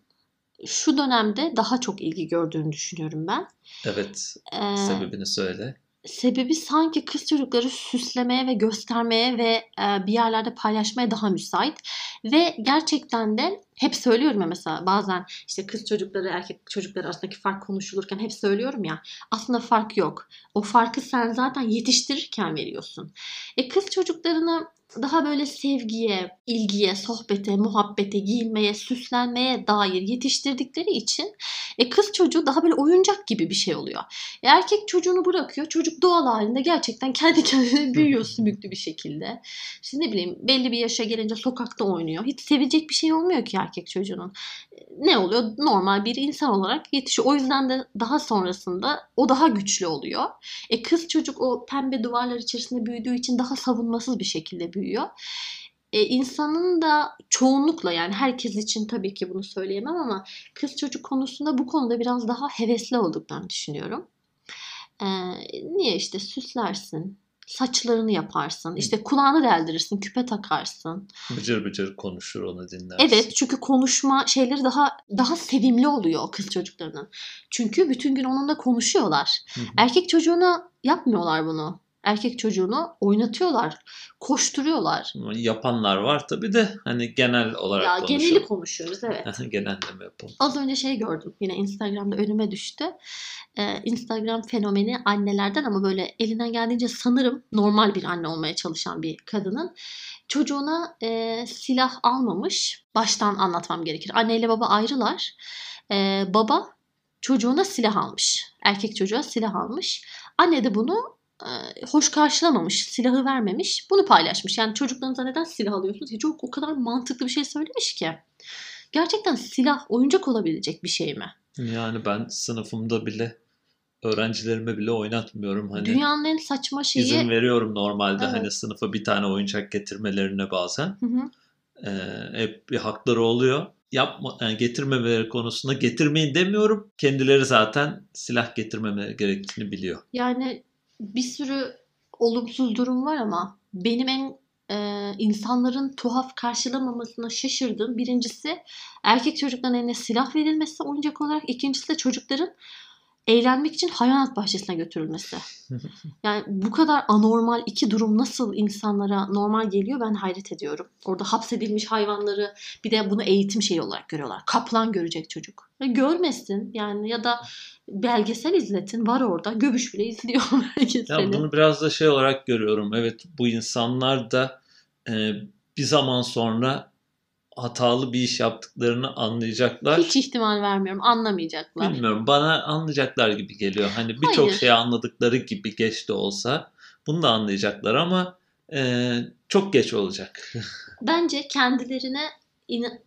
şu dönemde daha çok ilgi gördüğünü düşünüyorum ben. Evet. Ee, sebebini söyle. Sebebi sanki kız çocukları süslemeye ve göstermeye ve e, bir yerlerde paylaşmaya daha müsait. Ve gerçekten de hep söylüyorum ya mesela bazen işte kız çocukları erkek çocukları arasındaki fark konuşulurken hep söylüyorum ya aslında fark yok. O farkı sen zaten yetiştirirken veriyorsun. E kız çocuklarını daha böyle sevgiye, ilgiye, sohbete, muhabbete, giyinmeye, süslenmeye dair yetiştirdikleri için e, kız çocuğu daha böyle oyuncak gibi bir şey oluyor. E, erkek çocuğunu bırakıyor. Çocuk doğal halinde gerçekten kendi kendine büyüyor sümüklü bir şekilde. İşte ne bileyim belli bir yaşa gelince sokakta oynuyor. Hiç sevecek bir şey olmuyor ki erkek çocuğunun. E, ne oluyor? Normal bir insan olarak yetişiyor. O yüzden de daha sonrasında o daha güçlü oluyor. E kız çocuk o pembe duvarlar içerisinde büyüdüğü için daha savunmasız bir şekilde büyüyor büyüyor. E, insanın da çoğunlukla yani herkes için tabii ki bunu söyleyemem ama kız çocuk konusunda bu konuda biraz daha hevesli olduklarını düşünüyorum. E, niye işte süslersin, saçlarını yaparsın. işte kulağını deldirirsin, küpe takarsın. Bıcır bıcır konuşur onu dinlersin. Evet çünkü konuşma şeyleri daha daha sevimli oluyor kız çocuklarının. Çünkü bütün gün onunla konuşuyorlar. Hı hı. Erkek çocuğuna yapmıyorlar bunu erkek çocuğunu oynatıyorlar. Koşturuyorlar. Yapanlar var tabi de hani genel olarak ya, konuşuyoruz. Geneli konuşuyoruz evet. Genelleme yapalım. Az önce şey gördüm yine Instagram'da önüme düştü. Ee, Instagram fenomeni annelerden ama böyle elinden geldiğince sanırım normal bir anne olmaya çalışan bir kadının çocuğuna e, silah almamış. Baştan anlatmam gerekir. Anne ile baba ayrılar. Ee, baba çocuğuna silah almış. Erkek çocuğa silah almış. Anne de bunu hoş karşılamamış, silahı vermemiş. Bunu paylaşmış. Yani çocuklarınıza neden silah alıyorsunuz? Ya çocuk o kadar mantıklı bir şey söylemiş ki. Gerçekten silah oyuncak olabilecek bir şey mi? Yani ben sınıfımda bile öğrencilerime bile oynatmıyorum. Hani Dünyanın en saçma şeyi... izin veriyorum normalde evet. hani sınıfa bir tane oyuncak getirmelerine bazen. Hı hı. Ee, hep bir hakları oluyor. Yapma, yani getirmemeleri konusunda getirmeyin demiyorum. Kendileri zaten silah getirmemeleri gerektiğini biliyor. Yani bir sürü olumsuz durum var ama benim en e, insanların tuhaf karşılamamasına şaşırdığım birincisi erkek çocukların eline silah verilmesi oyuncak olarak. ikincisi de çocukların eğlenmek için hayvanat bahçesine götürülmesi. Yani bu kadar anormal iki durum nasıl insanlara normal geliyor ben hayret ediyorum. Orada hapsedilmiş hayvanları bir de bunu eğitim şeyi olarak görüyorlar. Kaplan görecek çocuk. Ya görmesin yani ya da belgesel izletin var orada. Göbüş bile izliyor belgeseli. Ya bunu biraz da şey olarak görüyorum. Evet bu insanlar da e, bir zaman sonra hatalı bir iş yaptıklarını anlayacaklar. Hiç ihtimal vermiyorum. Anlamayacaklar. Bilmiyorum. Bana anlayacaklar gibi geliyor. Hani birçok şeyi anladıkları gibi geç de olsa bunu da anlayacaklar ama e, çok geç olacak. Bence kendilerine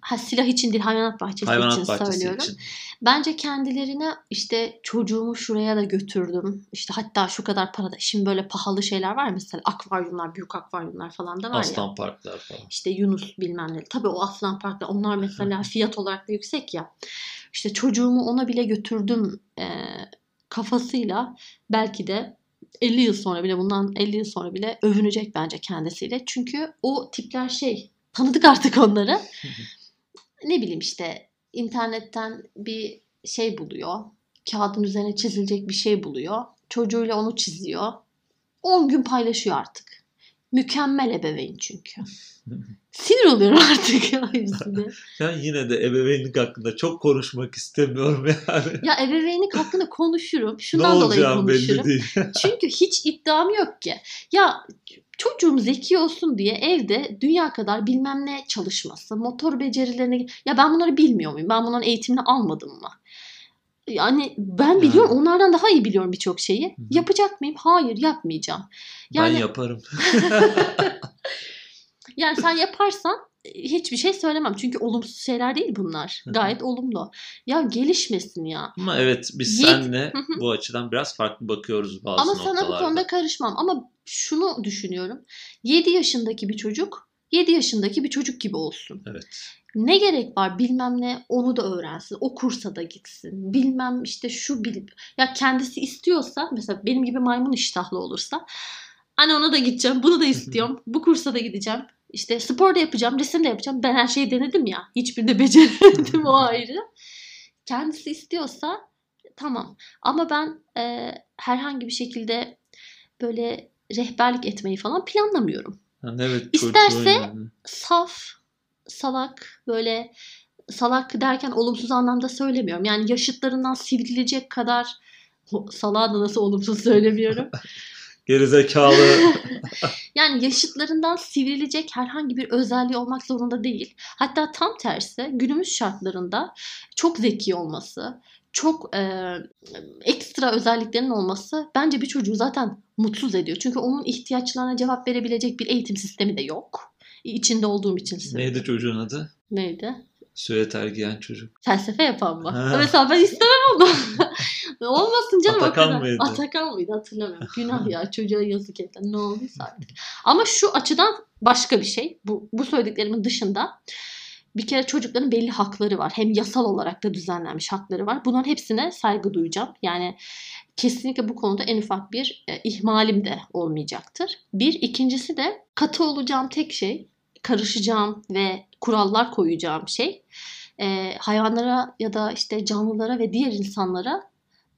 ha, silah için değil hayvanat bahçesi hayvanat için bahçesi söylüyorum. Için. Bence kendilerine işte çocuğumu şuraya da götürdüm. İşte hatta şu kadar parada. Şimdi böyle pahalı şeyler var mesela akvaryumlar, büyük akvaryumlar falan da var aslan ya. Aslan parklar falan. İşte Yunus bilmem ne. Tabii o aslan parklar onlar mesela fiyat olarak da yüksek ya. İşte çocuğumu ona bile götürdüm e, kafasıyla belki de 50 yıl sonra bile bundan 50 yıl sonra bile övünecek bence kendisiyle. Çünkü o tipler şey tanıdık artık onları. ne bileyim işte internetten bir şey buluyor. Kağıdın üzerine çizilecek bir şey buluyor. Çocuğuyla onu çiziyor. 10 gün paylaşıyor artık. Mükemmel ebeveyn çünkü. Sinir oluyorum artık ya hepsine. Ya yine de ebeveynlik hakkında çok konuşmak istemiyorum yani. Ya ebeveynlik hakkında konuşurum. Şundan dolayı konuşurum. belli değil. Çünkü hiç iddiam yok ki. Ya çocuğum zeki olsun diye evde dünya kadar bilmem ne çalışması, motor becerilerini... Ya ben bunları bilmiyor muyum? Ben bunların eğitimini almadım mı? Yani ben biliyorum yani. onlardan daha iyi biliyorum birçok şeyi. Hı-hı. Yapacak mıyım? Hayır yapmayacağım. Yani... Ben yaparım. yani sen yaparsan hiçbir şey söylemem. Çünkü olumsuz şeyler değil bunlar. Gayet olumlu. Ya gelişmesin ya. Ama evet biz Yet... senle bu açıdan biraz farklı bakıyoruz bazı Ama noktalarda. sana bu konuda karışmam. Ama şunu düşünüyorum. 7 yaşındaki bir çocuk 7 yaşındaki bir çocuk gibi olsun. Evet. Ne gerek var bilmem ne onu da öğrensin. O kursa da gitsin. Bilmem işte şu bilip ya kendisi istiyorsa mesela benim gibi maymun iştahlı olursa Anne ona da gideceğim. Bunu da istiyorum. bu kursa da gideceğim. İşte spor da yapacağım, resim de yapacağım. Ben her şeyi denedim ya. Hiçbirini beceremedim o ayrı. Kendisi istiyorsa tamam. Ama ben e, herhangi bir şekilde böyle rehberlik etmeyi falan planlamıyorum. Evet, İsterse yani. saf, salak böyle salak derken olumsuz anlamda söylemiyorum. Yani yaşıtlarından sivrilecek kadar salağı da nasıl olumsuz söylemiyorum. Gerizekalı. yani yaşıtlarından sivrilecek herhangi bir özelliği olmak zorunda değil. Hatta tam tersi günümüz şartlarında çok zeki olması, çok e, ekstra özelliklerinin olması bence bir çocuğu zaten mutsuz ediyor. Çünkü onun ihtiyaçlarına cevap verebilecek bir eğitim sistemi de yok. İçinde olduğum için söylüyorum. Neydi çocuğun adı? Neydi? Süveter giyen çocuk. Felsefe yapan mı? Ha. Mesela ben istemem onu. Olmasın canım Atakan mıydı? Atakan mıydı hatırlamıyorum. Günah ya çocuğa yazık ettiler. Ne olduysa artık. Ama şu açıdan başka bir şey. Bu, bu söylediklerimin dışında bir kere çocukların belli hakları var. Hem yasal olarak da düzenlenmiş hakları var. Bunların hepsine saygı duyacağım. Yani kesinlikle bu konuda en ufak bir e, ihmalim de olmayacaktır. Bir. ikincisi de katı olacağım tek şey karışacağım ve kurallar koyacağım şey e, hayvanlara ya da işte canlılara ve diğer insanlara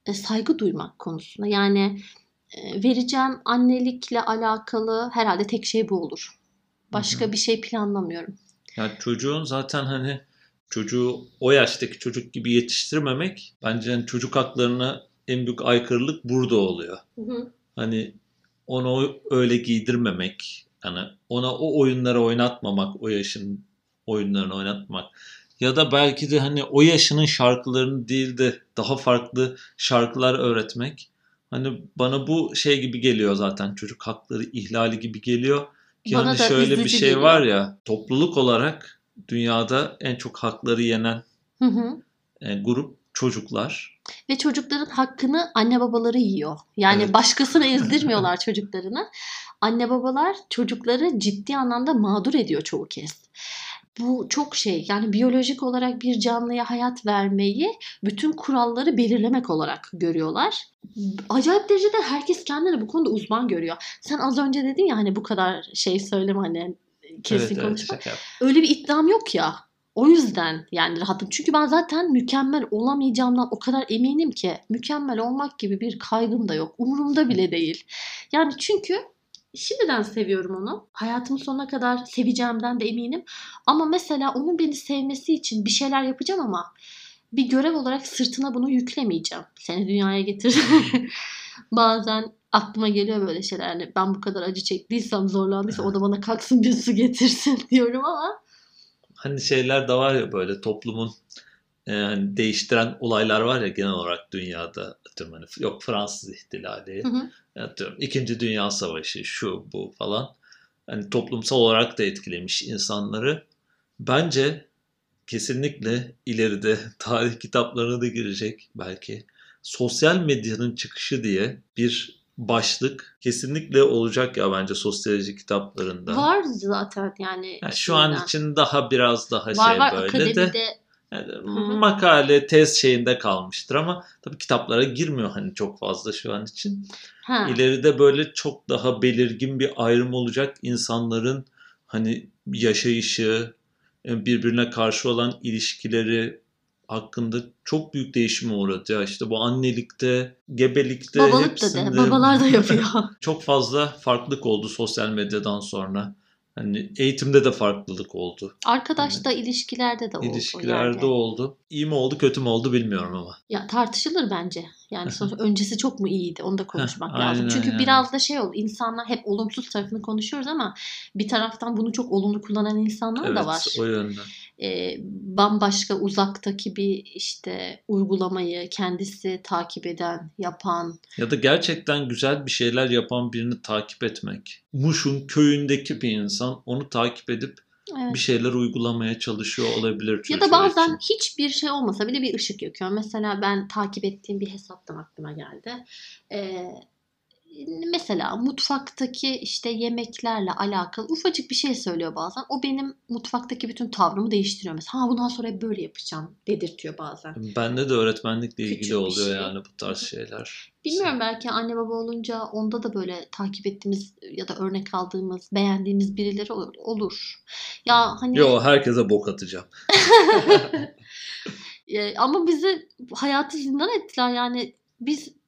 e, saygı duymak konusunda. Yani e, vereceğim annelikle alakalı herhalde tek şey bu olur. Başka Hı-hı. bir şey planlamıyorum. Ya çocuğun zaten hani çocuğu o yaştaki çocuk gibi yetiştirmemek bence hani çocuk haklarına en büyük aykırılık burada oluyor. Hı hı. Hani onu öyle giydirmemek, yani ona o oyunları oynatmamak, o yaşın oyunlarını oynatmak ya da belki de hani o yaşının şarkılarını değil de daha farklı şarkılar öğretmek. Hani bana bu şey gibi geliyor zaten çocuk hakları ihlali gibi geliyor. Ki bana hani şöyle bir şey geliyor. var ya topluluk olarak dünyada en çok hakları yenen hı hı. E, grup çocuklar. Ve çocukların hakkını anne babaları yiyor. Yani evet. başkasına ezdirmiyorlar çocuklarını. Anne babalar çocukları ciddi anlamda mağdur ediyor çoğu kez bu çok şey yani biyolojik olarak bir canlıya hayat vermeyi bütün kuralları belirlemek olarak görüyorlar. Acayip derecede herkes kendini bu konuda uzman görüyor. Sen az önce dedin ya hani bu kadar şey söyleme hani kesin evet, konuşma. Evet, Öyle bir iddiam yok ya. O yüzden yani rahatım. Çünkü ben zaten mükemmel olamayacağımdan o kadar eminim ki mükemmel olmak gibi bir kaygım da yok. Umurumda bile değil. Yani çünkü Şimdiden seviyorum onu. Hayatımın sonuna kadar seveceğimden de eminim. Ama mesela onun beni sevmesi için bir şeyler yapacağım ama bir görev olarak sırtına bunu yüklemeyeceğim. Seni dünyaya getir. Bazen aklıma geliyor böyle şeyler. Yani ben bu kadar acı çektiysem, zorlandıysa o da bana kalksın bir su getirsin diyorum ama. Hani şeyler de var ya böyle toplumun e, hani değiştiren olaylar var ya genel olarak dünyada atıyorum hani yok Fransız ihtilali, hı hı. atıyorum İkinci Dünya Savaşı, şu bu falan. Hani toplumsal olarak da etkilemiş insanları. Bence kesinlikle ileride tarih kitaplarına da girecek belki sosyal medyanın çıkışı diye bir başlık kesinlikle olacak ya bence sosyoloji kitaplarında. Var zaten yani. yani şu an için daha biraz daha var, şey var, böyle akademide... de yani makale, tez şeyinde kalmıştır ama tabii kitaplara girmiyor hani çok fazla şu an için. Ha. İleride böyle çok daha belirgin bir ayrım olacak insanların hani yaşayışı, e, birbirine karşı olan ilişkileri hakkında çok büyük değişime uğradı ya. işte bu annelikte, gebelikte Babalık hepsinde. Da de, babalar da yapıyor. çok fazla farklılık oldu sosyal medyadan sonra. Hani eğitimde de farklılık oldu. Arkadaşta hani, ilişkilerde de oldu. İlişkilerde yani. oldu. İyi mi oldu kötü mü oldu bilmiyorum ama. Ya tartışılır bence. Yani sonuçta öncesi çok mu iyiydi onu da konuşmak lazım. Çünkü yani. biraz da şey oldu insanlar hep olumsuz tarafını konuşuyoruz ama bir taraftan bunu çok olumlu kullanan insanlar evet, da var. o yönden. Ee, bambaşka uzaktaki bir işte uygulamayı kendisi takip eden, yapan. Ya da gerçekten güzel bir şeyler yapan birini takip etmek. Muş'un köyündeki bir insan onu takip edip Evet. bir şeyler uygulamaya çalışıyor olabilir. Ya da bazen için. hiçbir şey olmasa bile bir ışık yakıyor. Mesela ben takip ettiğim bir hesaptan aklıma geldi. Ee, mesela mutfaktaki işte yemeklerle alakalı ufacık bir şey söylüyor bazen. O benim mutfaktaki bütün tavrımı değiştiriyor. Mesela ha bundan sonra böyle yapacağım dedirtiyor bazen. Bende de öğretmenlikle ilgili Küçük oluyor şey. yani bu tarz şeyler. Bilmiyorum belki anne baba olunca onda da böyle takip ettiğimiz ya da örnek aldığımız, beğendiğimiz birileri olur. Ya hani Yo herkese bok atacağım. Ama bizi hayatı zindan ettiler yani biz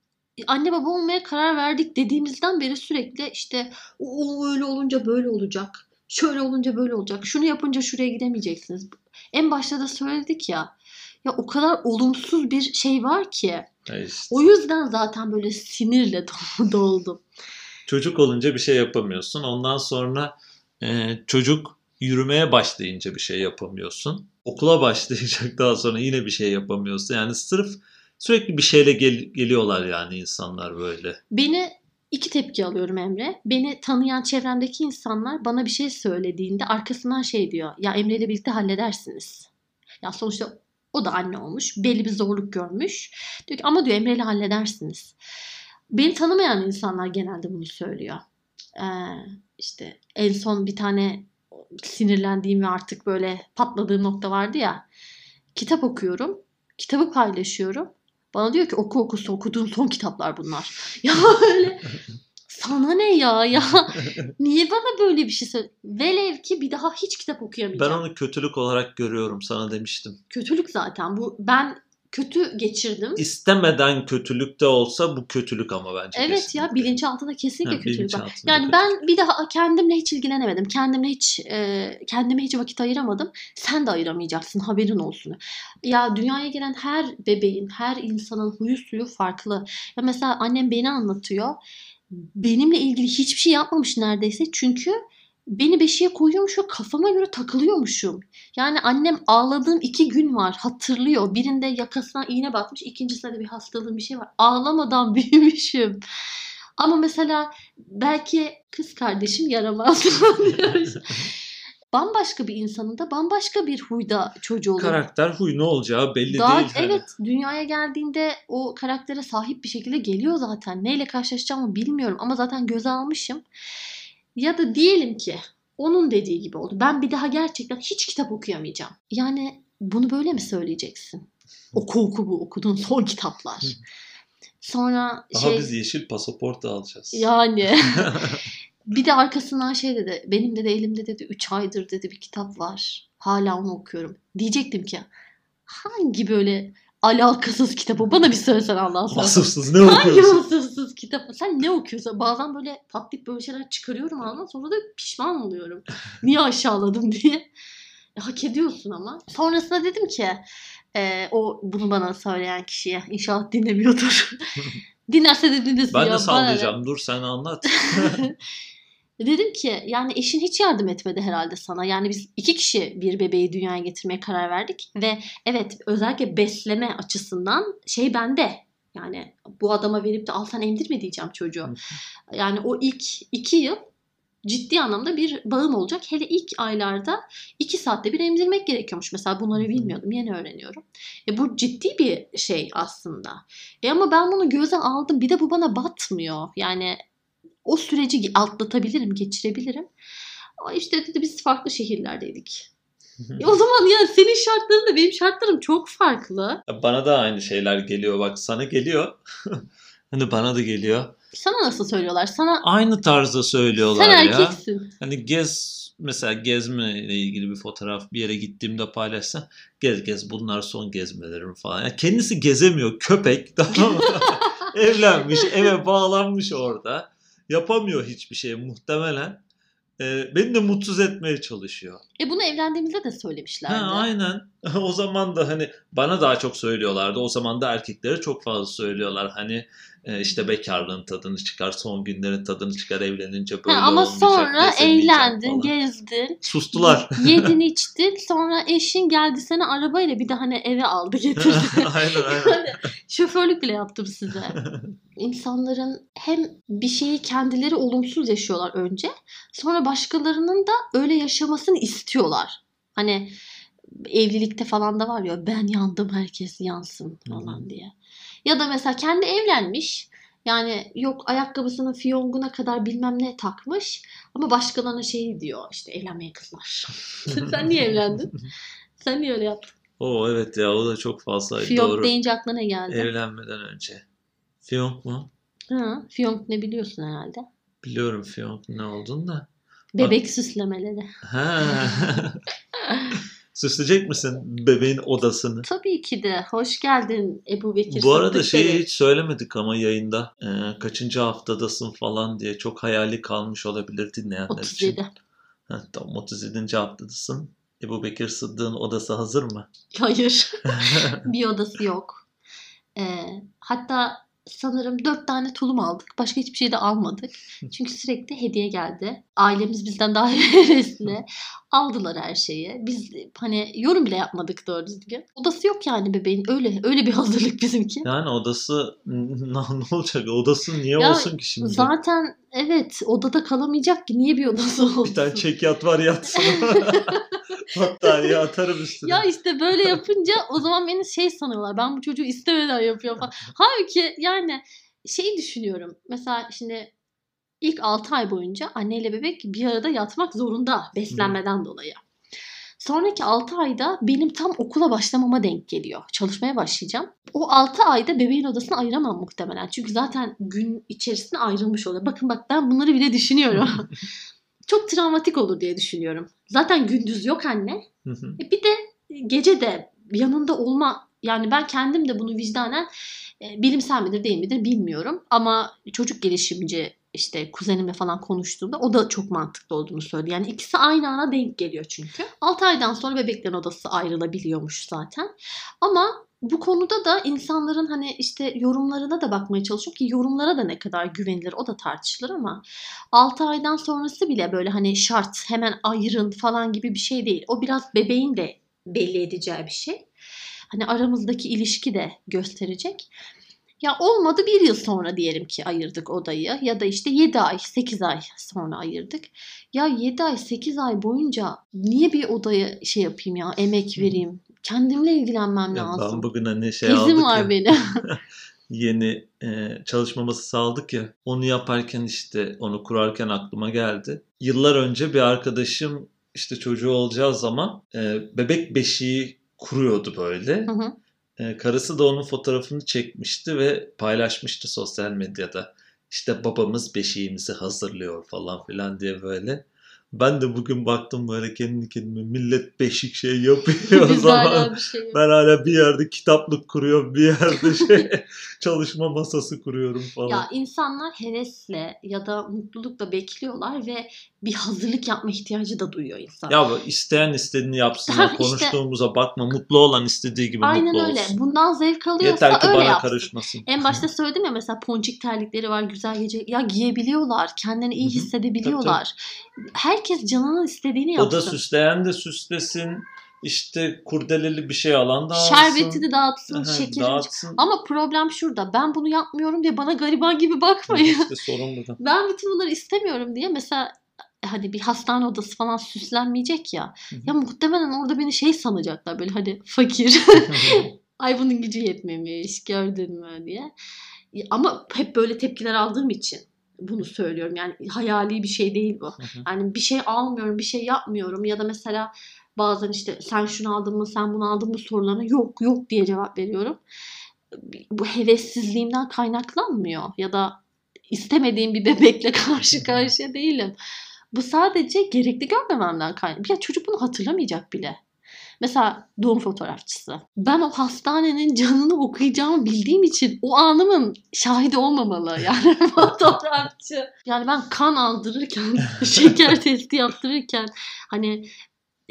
anne baba olmaya karar verdik dediğimizden beri sürekli işte o öyle olunca böyle olacak. Şöyle olunca böyle olacak. Şunu yapınca şuraya gidemeyeceksiniz. En başta da söyledik ya. Ya o kadar olumsuz bir şey var ki. işte. O yüzden zaten böyle sinirle doldum. Çocuk olunca bir şey yapamıyorsun. Ondan sonra e, çocuk yürümeye başlayınca bir şey yapamıyorsun. Okula başlayacak daha sonra yine bir şey yapamıyorsun. Yani sırf Sürekli bir şeyle gel- geliyorlar yani insanlar böyle. Beni iki tepki alıyorum Emre. Beni tanıyan çevremdeki insanlar bana bir şey söylediğinde arkasından şey diyor. Ya Emre ile birlikte halledersiniz. Ya sonuçta o da anne olmuş. Belli bir zorluk görmüş. Diyor ki ama diyor Emre ile halledersiniz. Beni tanımayan insanlar genelde bunu söylüyor. Ee, işte en son bir tane sinirlendiğim ve artık böyle patladığım nokta vardı ya. Kitap okuyorum. Kitabı paylaşıyorum. Bana diyor ki oku oku okuduğum son kitaplar bunlar. Ya öyle sana ne ya ya niye bana böyle bir şey söyle velev ki bir daha hiç kitap okuyamayacağım. Ben onu kötülük olarak görüyorum sana demiştim. Kötülük zaten bu ben kötü geçirdim. İstemeden kötülük de olsa bu kötülük ama bence Evet kesinlikle. ya bilinçaltında kesinlikle ha, kötülük var. Yani kötülük. ben bir daha kendimle hiç ilgilenemedim. Kendimle hiç e, kendime hiç vakit ayıramadım. Sen de ayıramayacaksın haberin olsun. Ya dünyaya gelen her bebeğin, her insanın huyu suyu farklı. Ya mesela annem beni anlatıyor. Benimle ilgili hiçbir şey yapmamış neredeyse. Çünkü beni beşiğe koyuyormuş ve kafama göre takılıyormuşum. Yani annem ağladığım iki gün var hatırlıyor. Birinde yakasına iğne batmış ikincisinde de bir hastalığım bir şey var. Ağlamadan büyümüşüm. Ama mesela belki kız kardeşim yaramaz diyoruz. bambaşka bir insanın da bambaşka bir huyda çocuğu olur. Karakter huy ne olacağı belli Daha, değil. Hani. Evet dünyaya geldiğinde o karaktere sahip bir şekilde geliyor zaten. Neyle karşılaşacağımı bilmiyorum ama zaten göze almışım. Ya da diyelim ki onun dediği gibi oldu. Ben bir daha gerçekten hiç kitap okuyamayacağım. Yani bunu böyle mi söyleyeceksin? Oku oku bu okuduğun son kitaplar. Sonra Daha şey... biz yeşil pasaport da alacağız. Yani. bir de arkasından şey dedi. Benim de elimde dedi 3 aydır dedi bir kitap var. Hala onu okuyorum. Diyecektim ki hangi böyle alakasız kitabı bana bir söylesen Allah sana. Vasıfsız ne okuyorsun? Hangi vasıfsız kitap? Sen ne okuyorsun? Bazen böyle patlayıp böyle şeyler çıkarıyorum ağzından sonra da pişman oluyorum. Niye aşağıladım diye. E, hak ediyorsun ama. Sonrasında dedim ki e, o bunu bana söyleyen kişiye inşallah dinlemiyordur. Dinlerse de dinlesin ben ya. De sallayacağım. Dur sen anlat. Dedim ki yani eşin hiç yardım etmedi herhalde sana. Yani biz iki kişi bir bebeği dünyaya getirmeye karar verdik. Ve evet özellikle besleme açısından şey bende. Yani bu adama verip de al sen emdirme diyeceğim çocuğu. Yani o ilk iki yıl ciddi anlamda bir bağım olacak. Hele ilk aylarda iki saatte bir emzirmek gerekiyormuş. Mesela bunları bilmiyordum. Yeni öğreniyorum. E bu ciddi bir şey aslında. E ama ben bunu göze aldım. Bir de bu bana batmıyor. Yani o süreci atlatabilirim, geçirebilirim. Ama işte dedi biz farklı şehirlerdeydik. e o zaman ya senin şartların da benim şartlarım çok farklı. Bana da aynı şeyler geliyor. Bak sana geliyor. hani bana da geliyor. Sana nasıl söylüyorlar? Sana aynı tarzda söylüyorlar sen ya. Sen erkeksin. Hani gez mesela gezme ile ilgili bir fotoğraf bir yere gittiğimde paylaşsam gez gez bunlar son gezmelerim falan. Yani kendisi gezemiyor köpek tamam mı? Evlenmiş eve bağlanmış orada yapamıyor hiçbir şey muhtemelen. E, beni de mutsuz etmeye çalışıyor. E bunu evlendiğimizde de söylemişlerdi. Ha, aynen. o zaman da hani bana daha çok söylüyorlardı. O zaman da erkeklere çok fazla söylüyorlar. Hani e, işte bekarlığın tadını çıkar, son günlerin tadını çıkar, evlenince böyle ha, ama sonra eğlendin, falan. gezdin. Sustular. Yedin içtin. Sonra eşin geldi seni arabayla bir de hani eve aldı getirdi. aynen aynen. şoförlük bile yaptım size. İnsanların hem bir şeyi kendileri olumsuz yaşıyorlar önce. Sonra başkalarının da öyle yaşamasını istiyorlar. Hani evlilikte falan da var ya ben yandım herkes yansın falan diye. Ya da mesela kendi evlenmiş. Yani yok ayakkabısının fiyonguna kadar bilmem ne takmış. Ama başkalarına şey diyor işte evlenmeye kızlar. Sen niye evlendin? Sen niye öyle yaptın? Oo evet ya o da çok fazlaydı. Fiyonk doğru. deyince aklına ne geldi? Evlenmeden önce. Fiyonk mu? Hı, fiyonk ne biliyorsun herhalde. Biliyorum fiyonk ne olduğunu da. Bebek Bak... süslemeleri. Ha. Süsleyecek misin bebeğin odasını? Tabii ki de. Hoş geldin Ebu Bekir. Bu arada şeyi hiç söylemedik ama yayında. E, kaçıncı haftadasın falan diye çok hayali kalmış olabilir dinleyenler 37. için. 37. Ha, tamam 37. haftadasın. Ebu Bekir Sıddık'ın odası hazır mı? Hayır. bir odası yok. E, hatta sanırım dört tane tulum aldık. Başka hiçbir şey de almadık. Çünkü sürekli hediye geldi. Ailemiz bizden daha hevesli. Aldılar her şeyi. Biz hani yorum bile yapmadık doğru düzgün. Odası yok yani bebeğin. Öyle öyle bir hazırlık bizimki. Yani odası ne olacak? Odası niye ya, olsun ki şimdi? Zaten evet odada kalamayacak ki. Niye bir odası olsun? Bir tane çek yat var yatsın. Battaniye atarım üstüne. Ya işte böyle yapınca o zaman beni şey sanıyorlar. Ben bu çocuğu istemeden yapıyorum falan. Halbuki yani şey düşünüyorum. Mesela şimdi ilk 6 ay boyunca anneyle bebek bir arada yatmak zorunda beslenmeden hmm. dolayı. Sonraki 6 ayda benim tam okula başlamama denk geliyor. Çalışmaya başlayacağım. O 6 ayda bebeğin odasını ayıramam muhtemelen. Çünkü zaten gün içerisinde ayrılmış oluyor. Bakın bak ben bunları bile düşünüyorum. Çok travmatik olur diye düşünüyorum. Zaten gündüz yok anne. e bir de gece de yanında olma yani ben kendim de bunu vicdanen e, bilimsel midir değil midir bilmiyorum. Ama çocuk gelişimci işte kuzenimle falan konuştuğumda o da çok mantıklı olduğunu söyledi. Yani ikisi aynı ana denk geliyor çünkü. 6 aydan sonra bebeklerin odası ayrılabiliyormuş zaten. Ama bu konuda da insanların hani işte yorumlarına da bakmaya çalışıyorum ki yorumlara da ne kadar güvenilir o da tartışılır ama 6 aydan sonrası bile böyle hani şart hemen ayırın falan gibi bir şey değil. O biraz bebeğin de belli edeceği bir şey. Hani aramızdaki ilişki de gösterecek. Ya olmadı bir yıl sonra diyelim ki ayırdık odayı ya da işte 7 ay 8 ay sonra ayırdık. Ya 7 ay 8 ay boyunca niye bir odaya şey yapayım ya emek vereyim kendimle ilgilenmem ya lazım. Ben bugün hani şey Tezim aldık var ya, benim. yeni e, çalışma masası aldık ya onu yaparken işte onu kurarken aklıma geldi. Yıllar önce bir arkadaşım işte çocuğu olacağı zaman e, bebek beşiği kuruyordu böyle. Hı hı. E, karısı da onun fotoğrafını çekmişti ve paylaşmıştı sosyal medyada. İşte babamız beşiğimizi hazırlıyor falan filan diye böyle. Ben de bugün baktım böyle kendi kendime millet beşik şey yapıyor o zaman. Şey ben hala bir yerde kitaplık kuruyorum bir yerde şey çalışma masası kuruyorum falan. Ya insanlar hevesle ya da mutlulukla bekliyorlar ve bir hazırlık yapma ihtiyacı da duyuyor insan. Ya bu isteyen istediğini yapsın. Ha, konuştuğumuza işte, bakma. Mutlu olan istediği gibi aynen mutlu öyle. olsun. Bundan zevk alıyorsa Yeter ki öyle bana yapsın. karışmasın. En başta söyledim ya mesela ponçik terlikleri var güzel gece. Ya giyebiliyorlar. Kendini iyi hissedebiliyorlar. Tabii, tabii. Herkes canının istediğini yapsın. O da süsleyen de süslesin işte kurdeleli bir şey alan dağıtsın. Şerbeti dağıtsın, şekerini dağıtsın. Ama problem şurada. Ben bunu yapmıyorum diye bana gariban gibi bakmayın. İşte sorun burada. Ben bütün bunları istemiyorum diye mesela hani bir hastane odası falan süslenmeyecek ya. Hı-hı. Ya muhtemelen orada beni şey sanacaklar böyle hani fakir. Ay bunun gücü yetmemiş gördün mü diye. Ama hep böyle tepkiler aldığım için bunu söylüyorum. Yani hayali bir şey değil bu. Yani bir şey almıyorum, bir şey yapmıyorum ya da mesela bazen işte sen şunu aldın mı, sen bunu aldın mı sorularına yok yok diye cevap veriyorum. Bu hevessizliğimden kaynaklanmıyor ya da istemediğim bir bebekle karşı karşıya değilim. Bu sadece gerekli görmememden kaynaklı. Ya çocuk bunu hatırlamayacak bile. Mesela doğum fotoğrafçısı. Ben o hastanenin canını okuyacağımı bildiğim için o anımın şahidi olmamalı yani fotoğrafçı. Yani ben kan aldırırken, şeker testi yaptırırken hani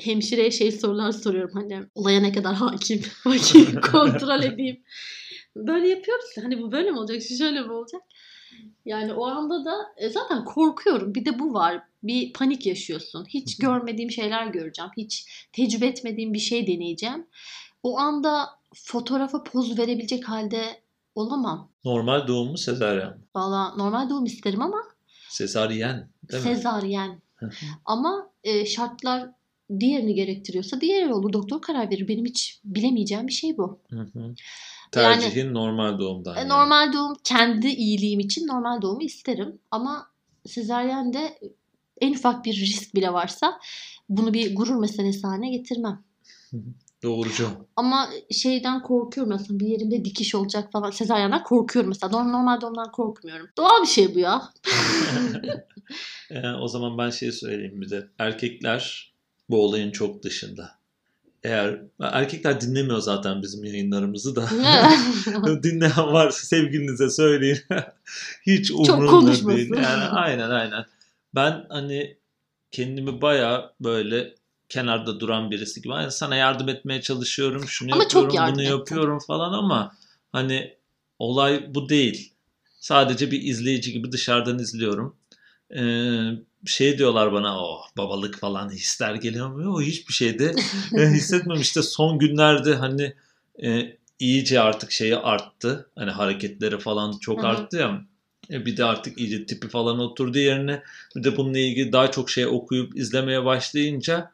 hemşireye şey sorular soruyorum hani olaya ne kadar hakim, bakayım kontrol edeyim. Böyle yapıyoruz. Hani bu böyle mi olacak, şöyle mi olacak? Yani o anda da e, zaten korkuyorum. Bir de bu var. Bir panik yaşıyorsun. Hiç görmediğim şeyler göreceğim. Hiç tecrübe etmediğim bir şey deneyeceğim. O anda fotoğrafa poz verebilecek halde olamam. Normal doğum mu sezaryen mi? Valla normal doğum isterim ama. Sezaryen değil mi? Sezaryen. ama e, şartlar diğerini gerektiriyorsa diğer olur. Doktor karar verir. Benim hiç bilemeyeceğim bir şey bu. Hı hı. Tercihin yani, normal doğumdan. Yani. Normal doğum kendi iyiliğim için normal doğumu isterim. Ama sezaryen de en ufak bir risk bile varsa bunu bir gurur meselesi haline getirmem. Doğrucu. Ama şeyden korkuyorum mesela bir yerimde dikiş olacak falan. Sezaryenden korkuyorum mesela. Normal, normal doğumdan korkmuyorum. Doğal bir şey bu ya. ee, o zaman ben şey söyleyeyim bir de. Erkekler bu olayın çok dışında eğer erkekler dinlemiyor zaten bizim yayınlarımızı da dinleyen varsa sevgilinize söyleyin. Hiç umurumda değil. Yani aynen aynen. Ben hani kendimi baya böyle kenarda duran birisi gibi. Yani sana yardım etmeye çalışıyorum. Şunu ama yapıyorum, bunu ettim. yapıyorum falan ama hani olay bu değil. Sadece bir izleyici gibi dışarıdan izliyorum. Ee, şey diyorlar bana o oh, babalık falan hisler geliyor mu? O hiçbir şeyde e, hissetmem. İşte son günlerde hani e, iyice artık şeyi arttı. Hani hareketleri falan çok arttı ya. E, bir de artık iyice tipi falan oturdu yerine. Bir de bununla ilgili daha çok şey okuyup izlemeye başlayınca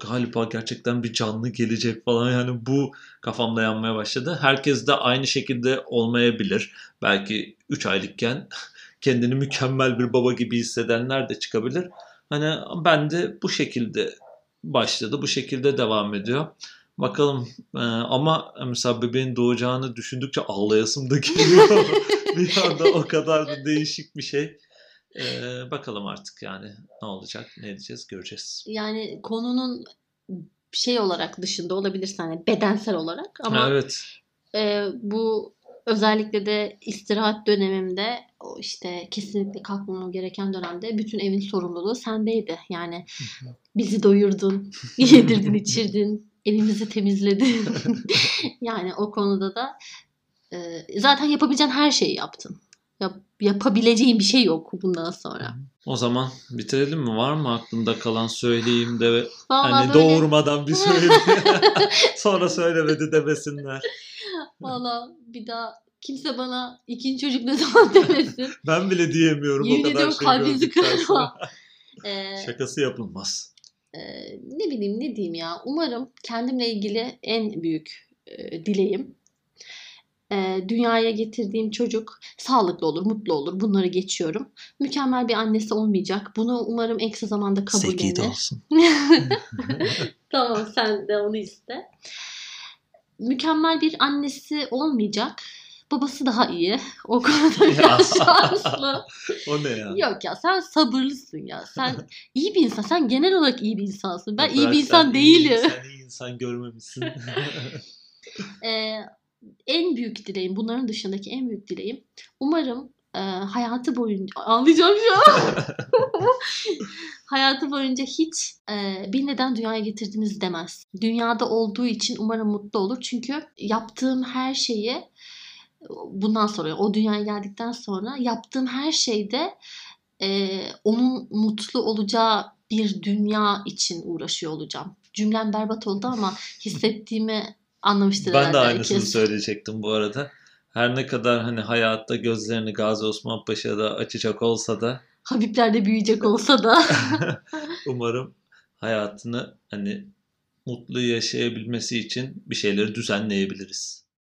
galiba gerçekten bir canlı gelecek falan yani bu kafamda yanmaya başladı. Herkes de aynı şekilde olmayabilir. Belki 3 aylıkken kendini mükemmel bir baba gibi hissedenler de çıkabilir. Hani ben de bu şekilde başladı. Bu şekilde devam ediyor. Bakalım ee, ama mesela bebeğin doğacağını düşündükçe ağlayasım da geliyor. bir anda o kadar da değişik bir şey. Ee, bakalım artık yani ne olacak ne edeceğiz göreceğiz. Yani konunun şey olarak dışında olabilir hani bedensel olarak ama evet. e, bu Özellikle de istirahat dönemimde o işte kesinlikle kalkmamam gereken dönemde bütün evin sorumluluğu sendeydi. Yani bizi doyurdun, yedirdin, içirdin, Elimizi temizledin. yani o konuda da e, zaten yapabileceğin her şeyi yaptın. Yap, yapabileceğin bir şey yok bundan sonra. O zaman bitirelim mi? Var mı aklında kalan söyleyeyim de Vallahi hani böyle- doğurmadan bir söyleyeyim. Sonra söylemedi demesinler. Valla bir daha kimse bana ikinci çocuk ne zaman demesin. Ben bile diyemiyorum Yemin o kadar ediyorum şey kalbinizi kırma. Ee, Şakası yapılmaz. E, ne bileyim ne diyeyim ya. Umarım kendimle ilgili en büyük e, dileğim e, dünyaya getirdiğim çocuk sağlıklı olur, mutlu olur. Bunları geçiyorum. Mükemmel bir annesi olmayacak. Bunu umarım en kısa zamanda Zeki kabullenir. olsun. tamam sen de onu iste. Mükemmel bir annesi olmayacak. Babası daha iyi. O konuda biraz şanslı. o ne ya? Yok ya sen sabırlısın ya. Sen iyi bir insan. Sen genel olarak iyi bir insansın. Ben iyi bir insan değilim. Iyi, sen iyi insan görmemişsin. Ee, en büyük dileğim, bunların dışındaki en büyük dileğim. Umarım e, hayatı boyunca anlayacağım şu an. hayatı boyunca hiç e, bir neden dünyaya getirdiniz demez. Dünyada olduğu için umarım mutlu olur. Çünkü yaptığım her şeyi bundan sonra o dünyaya geldikten sonra yaptığım her şeyde e, onun mutlu olacağı bir dünya için uğraşıyor olacağım. Cümlem berbat oldu ama hissettiğimi anlamıştır ben de aynısını herkes. söyleyecektim bu arada. Her ne kadar hani hayatta gözlerini Gazi Osman Paşa'da açacak olsa da Habibler de büyüyecek olsa da umarım hayatını hani mutlu yaşayabilmesi için bir şeyleri düzenleyebiliriz.